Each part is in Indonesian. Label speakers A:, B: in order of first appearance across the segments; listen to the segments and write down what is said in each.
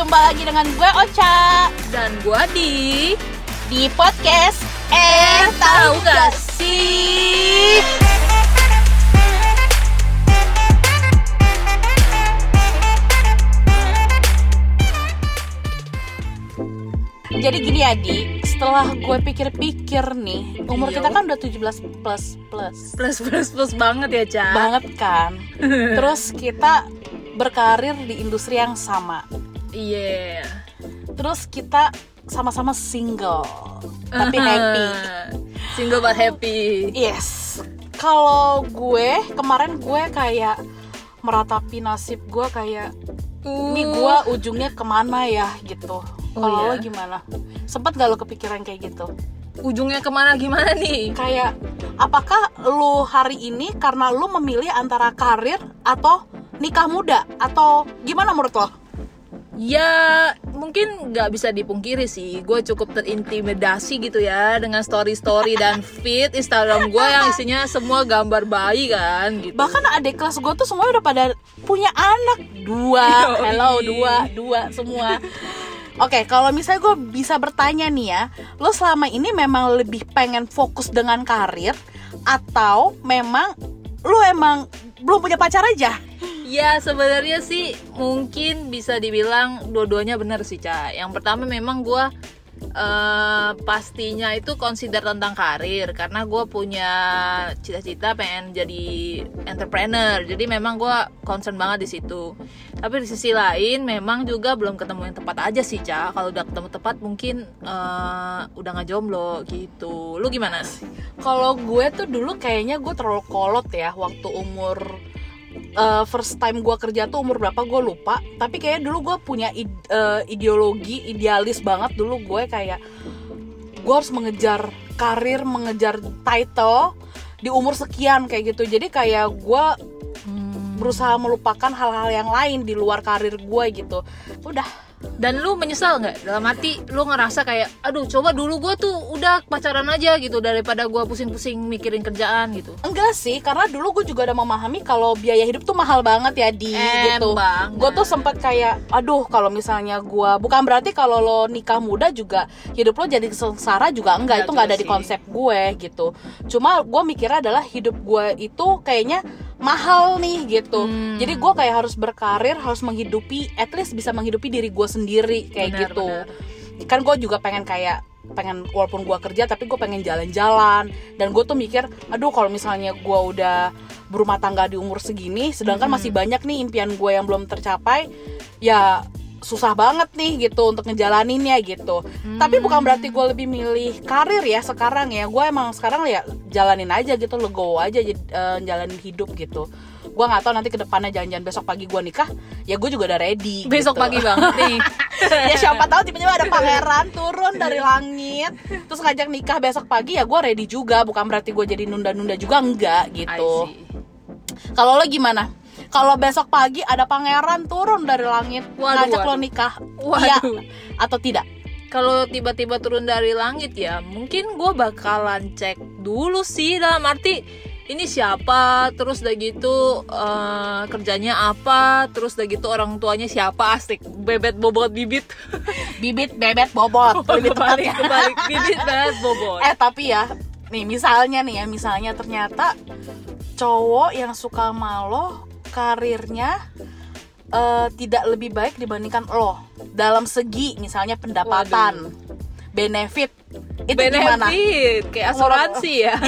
A: jumpa lagi dengan gue Ocha
B: Dan gua di
A: di podcast Eh tahu gak sih? Jadi gini Adi, setelah gue pikir-pikir nih, umur
B: Iya.
A: kita kan udah 17 plus plus
B: plus plus plus banget ya Ca
A: banget kan. Terus kita berkarir di industri yang sama.
B: Iya
A: Terus kita sama-sama single, tapi happy.
B: Single but happy
A: Yes. Kalau gue kemarin gue kayak meratapi nasib gue kayak ini gue ujungnya ke mana ya gitu.
B: Oh,
A: Kalau
B: iya?
A: lo gimana? Sempet gak lo kepikiran kayak gitu?
B: Ujungnya ke mana gimana nih?
A: Kayak apakah lu hari ini karena lu memilih antara karir atau nikah muda atau gimana menurut lo?
B: Ya mungkin nggak bisa dipungkiri sih Gue cukup terintimidasi gitu ya Dengan story-story dan feed Instagram gue yang isinya semua gambar bayi kan gitu
A: Bahkan adik kelas gue tuh semua udah pada punya anak dua,
B: Yoi.
A: hello dua, dua semua. Oke, kalau misalnya gue bisa bertanya nih ya, lo selama ini memang lebih pengen fokus dengan karir atau memang lo emang belum punya pacar aja?
B: Ya sebenarnya sih mungkin bisa dibilang dua-duanya benar sih Ca. Yang pertama memang gue eh, pastinya itu consider tentang karir karena gue punya cita-cita pengen jadi entrepreneur. Jadi memang gue concern banget di situ. Tapi di sisi lain memang juga belum ketemu yang tepat aja sih Ca. Kalau udah ketemu tepat mungkin eh, udah nggak jomblo gitu. Lu gimana?
A: Kalau gue tuh dulu kayaknya gue terlalu kolot ya waktu umur uh, first time gue kerja tuh umur berapa gue lupa. Tapi kayaknya dulu gue punya id- uh, ideologi idealis banget dulu gue kayak gue harus mengejar karir, mengejar title di umur sekian kayak gitu. Jadi kayak gue berusaha melupakan hal-hal yang lain di luar karir gue gitu. Udah
B: Dan lu menyesal nggak? Dalam arti lu ngerasa kayak, aduh coba dulu gue tuh udah pacaran aja gitu daripada gue pusing-pusing mikirin kerjaan gitu.
A: Enggak sih, karena dulu gue juga udah memahami kalau biaya hidup tuh mahal banget ya di gitu.
B: banget.
A: Gue tuh sempet kayak, aduh kalau misalnya gue bukan berarti kalau lo nikah muda juga hidup lo jadi sengsara juga enggak,
B: Enggak
A: itu nggak ada
B: juga
A: di
B: sih.
A: konsep gue gitu. Cuma gue mikirnya adalah hidup gue itu kayaknya mahal nih gitu.
B: Hmm.
A: Jadi gue kayak harus berkarir, harus menghidupi, at least bisa menghidupi diri gue sendiri kayak
B: Benar,
A: gitu
B: benar.
A: kan gue juga pengen kayak pengen walaupun gue kerja tapi gue pengen jalan-jalan dan gue tuh mikir aduh kalau misalnya gue udah berumah tangga di umur segini sedangkan
B: Mhm.
A: masih banyak nih impian gue yang belum tercapai ya susah banget nih gitu untuk ngejalaninnya gitu tapi bukan berarti gue lebih milih karir ya sekarang ya gue emang sekarang ya jalanin aja gitu legowo aja jadi, eh, jalanin hidup gitu gue nggak tahu nanti ke depannya jangan-jangan besok pagi gue nikah ya gue juga udah ready
B: Besok
A: gitu.
B: pagi banget nih.
A: ya siapa tahu tiba-tiba ada pangeran turun dari langit terus ngajak nikah besok pagi ya gue ready juga bukan berarti gue jadi nunda-nunda juga enggak gitu kalau lo gimana kalau besok pagi ada pangeran turun dari langit
B: Waduh,
A: ngajak lo
B: waduh.
A: nikah
B: Waduh.
A: iya atau tidak
B: Kalau tiba-tiba turun dari langit ya, mungkin gue bakalan cek dulu sih dalam arti ini siapa, terus udah gitu eh, kerjanya apa, terus udah gitu orang tuanya siapa asik bebet bobot bibit.
A: Bibit bebet bobot lebih
B: kebalik
A: tepatnya
B: kebalik bibit bebet bobot.
A: Eh tapi ya nih misalnya nih ya misalnya ternyata cowok yang suka sama lo karirnya eh, tidak lebih baik dibandingkan lo. Dalam segi misalnya pendapatan benefit itu gimana?
B: benefit kayak asuransi ya.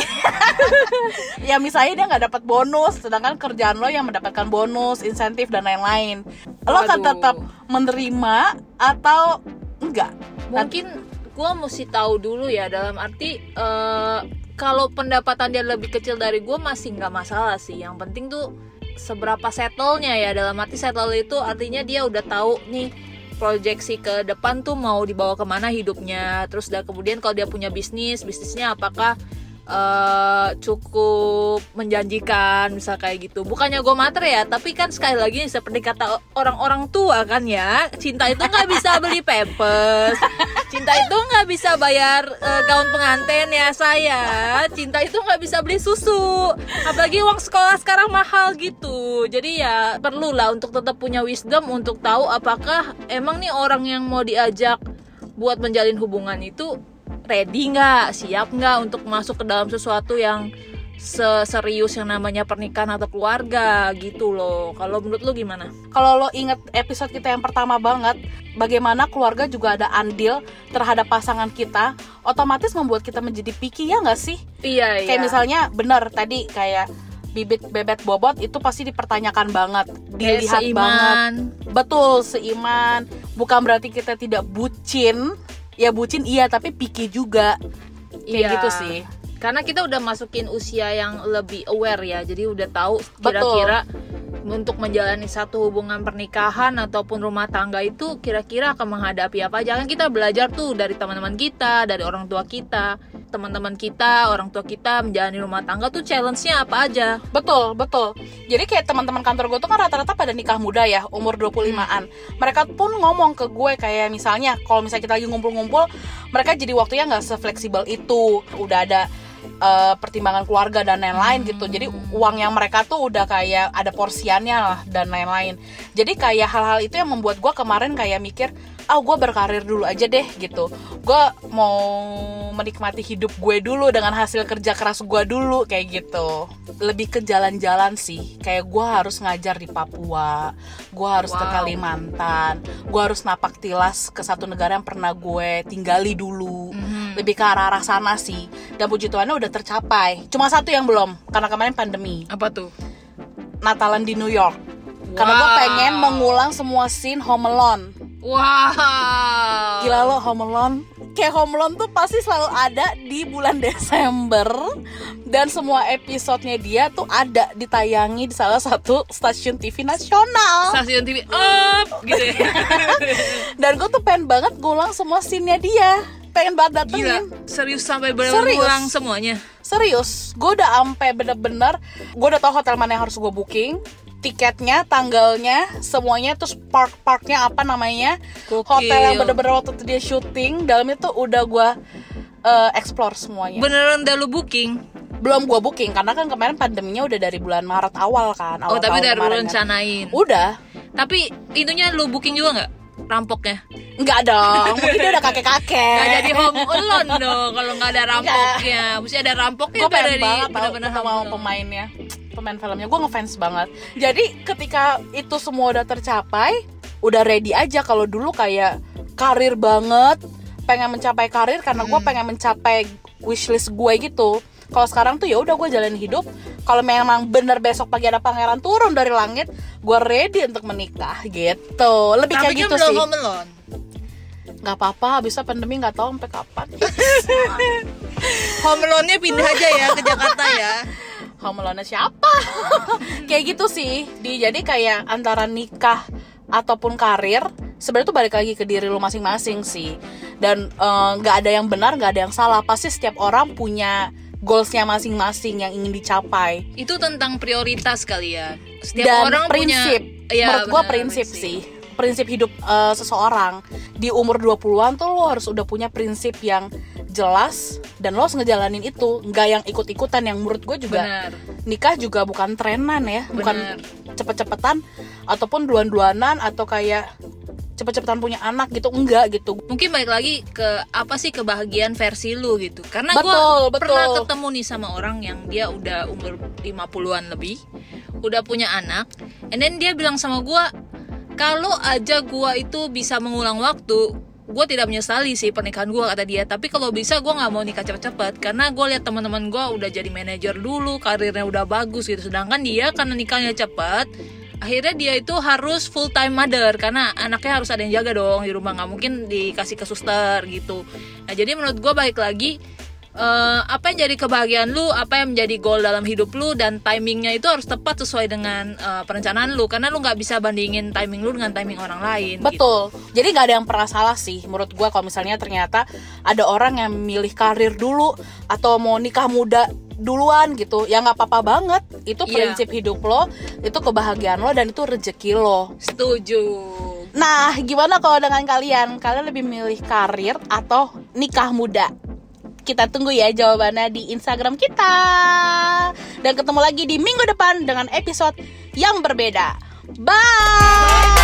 A: Ya misalnya dia nggak dapat bonus sedangkan kerjaan lo yang mendapatkan bonus insentif dan lain-lain. Lo akan tetap menerima atau enggak?
B: Mungkin gue mesti tahu dulu ya dalam arti eh, kalau pendapatan dia lebih kecil dari gue masih nggak masalah sih. Yang penting tuh seberapa settle-nya ya. Dalam arti settle itu artinya dia udah tahu nih proyeksi ke depan tuh mau dibawa ke mana hidupnya. Terus udah kemudian kalau dia punya bisnis bisnisnya apakah eh, cukup menjanjikan misal kayak gitu. Bukannya gue mater ya tapi kan sekali lagi seperti kata orang-orang tua kan ya cinta itu nggak bisa beli pampers. Cinta itu nggak bisa bayar eh, gaun pengantin ya saya. Cinta itu nggak bisa beli susu. Apalagi uang sekolah sekarang mahal gitu. Jadi ya perlulah untuk tetap punya wisdom untuk tahu apakah emang nih orang yang mau diajak buat menjalin hubungan itu ready nggak siap nggak untuk masuk ke dalam sesuatu yang serius yang namanya pernikahan atau keluarga gitu loh kalau menurut lu gimana
A: Kalau lo inget episode kita yang pertama banget, bagaimana keluarga juga ada andil terhadap pasangan kita, otomatis membuat kita menjadi picky ya nggak sih?
B: iya
A: Kayak misalnya bener tadi kayak bibit bebet bobot itu pasti dipertanyakan banget, dilihat banget. Betul, seiman. Bukan berarti kita tidak bucin. Ya bucin iya, tapi picky juga. Kayak
B: Iya.
A: gitu sih.
B: karena kita udah masukin usia yang lebih aware ya jadi udah tahu kira-kira untuk menjalani satu hubungan pernikahan ataupun rumah tangga itu kira-kira akan menghadapi apa aja kan kita belajar tuh dari teman-teman kita dari orang tua kita teman-teman kita orang tua kita menjalani rumah tangga tuh challenge-nya apa aja
A: Betul, betul. Jadi kayak teman-teman kantor gue tuh kan rata-rata pada nikah muda ya, umur 25-an. Mereka pun ngomong ke gue kayak misalnya kalau misalnya kita lagi ngumpul-ngumpul, mereka jadi waktunya nggak sefleksibel itu. Udah ada eh, pertimbangan keluarga dan lain-lain gitu. Jadi uang yang mereka tuh udah kayak ada porsiannya lah dan lain-lain. Jadi kayak hal-hal itu yang membuat gue kemarin kayak mikir, ah gue berkarir dulu aja deh gitu. Gue mau menikmati hidup gue dulu dengan hasil kerja keras gue dulu kayak gitu. Lebih ke jalan-jalan sih. Kayak gue harus ngajar di Papua, gue harus ke
B: Wow.
A: Kalimantan, gue harus napak tilas ke satu negara yang pernah gue tinggali dulu.
B: Mhm.
A: Lebih ke arah-arah sana sih. Dan puji Tuhannya udah tercapai. Cuma satu yang belum, karena kemarin pandemi.
B: apa tuh
A: Natalan di New York. Karena gue
B: Wow.
A: pengen mengulang semua scene Home Alone.
B: wow
A: Gila lo Home Alone Kayak Home Alone tuh pasti selalu ada di bulan Desember Dan semua episodenya dia tuh ada ditayangi di salah satu stasiun TV nasional
B: stasiun TV up gitu ya
A: Dan gue tuh pengen banget ngulang semua scene-nya dia Pengen banget
B: gila
A: datengin
B: serius sampai berulang semuanya.
A: Serius, gue udah ampe bener-bener Gue udah tahu hotel mana yang harus gue booking Tiketnya, tanggalnya, semuanya Terus park-parknya apa namanya.
B: Gokil.
A: Hotel yang bener-bener waktu itu dia syuting Dalamnya tuh udah gue eh, explore semuanya.
B: Beneran udah lu booking?
A: Belum gua booking karena kan kemarin pandeminya udah dari bulan Maret awal kan awal
B: oh tapi udah lu
A: kan.
B: rencanain.
A: Udah.
B: Tapi itunya lu booking juga nggak rampoknya?
A: Nggak dong mungkin dia udah kakek kakek
B: nggak jadi home alone dong kalau nggak ada rampoknya. Mesti ada rampoknya
A: gue pengen banget
B: home
A: sama pemainnya pemain filmnya. Gue ngefans banget. Jadi ketika itu semua udah tercapai udah ready aja kalau dulu kayak karir banget pengen mencapai karir karena gue
B: Hmm.
A: pengen mencapai wishlist gue gitu. Kalau sekarang tuh ya udah gue jalan hidup kalau memang bener besok pagi ada pangeran turun dari langit gue ready untuk menikah gitu. Lebih
B: tapi
A: kayak gitu
B: belum
A: sih.
B: home alone.
A: Nggak apa-apa habisnya pandemi nggak tahu sampai kapan.
B: Home alone-nya pindah aja ya ke Jakarta ya.
A: Home alone siapa? Kayak gitu sih. Di jadi kayak antara nikah ataupun karir sebenarnya tuh balik lagi ke diri lu masing-masing sih. Dan eh, nggak ada yang benar nggak ada yang salah. Pasti setiap orang punya goalsnya masing-masing yang ingin dicapai.
B: Itu tentang prioritas kali ya. Setiap
A: dan
B: orang
A: prinsip.
B: Punya Iya,
A: menurut gua
B: benar,
A: prinsip, sih. prinsip hidup eh, seseorang. Di umur 20-an tuh lo harus udah punya prinsip yang jelas dan lo harus ngejalanin itu. Nggak yang ikut-ikutan yang menurut gue juga
B: benar.
A: nikah juga bukan trenan ya. Bukan
B: Bener.
A: cepet-cepetan ataupun duan-duanan atau kayak cepet-cepetan punya anak gitu enggak gitu.
B: Mungkin balik lagi ke apa sih kebahagiaan versi lu gitu. Karena gue pernah ketemu nih sama orang yang dia udah umur 50-an lebih udah punya anak and then dia bilang sama gue kalau aja gue itu bisa mengulang waktu gue tidak menyesali sih pernikahan gue kata dia. Tapi kalau bisa gue nggak mau nikah cepet-cepet karena gue lihat teman-teman gue udah jadi manajer dulu karirnya udah bagus gitu. Sedangkan dia karena nikahnya cepet akhirnya dia itu harus full time mother karena anaknya harus ada yang jaga dong di rumah nggak mungkin dikasih ke suster gitu nah jadi menurut gue balik lagi eh, apa yang jadi kebahagiaan lu, apa yang menjadi goal dalam hidup lu dan timingnya itu harus tepat sesuai dengan eh, perencanaan lu karena lu nggak bisa bandingin timing lu dengan timing orang lain. gitu.
A: Betul. Jadi nggak ada yang pernah salah sih menurut gua kalau misalnya ternyata ada orang yang milih karir dulu atau mau nikah muda duluan gitu. Ya nggak apa-apa banget. Itu
B: Iya.
A: prinsip hidup lo, itu kebahagiaan lo dan itu rezeki lo.
B: Setuju.
A: Nah, gimana kalau dengan kalian? Kalian lebih milih karir atau nikah muda? Kita tunggu ya jawabannya di Instagram kita. Dan ketemu lagi di minggu depan dengan episode yang berbeda. Bye.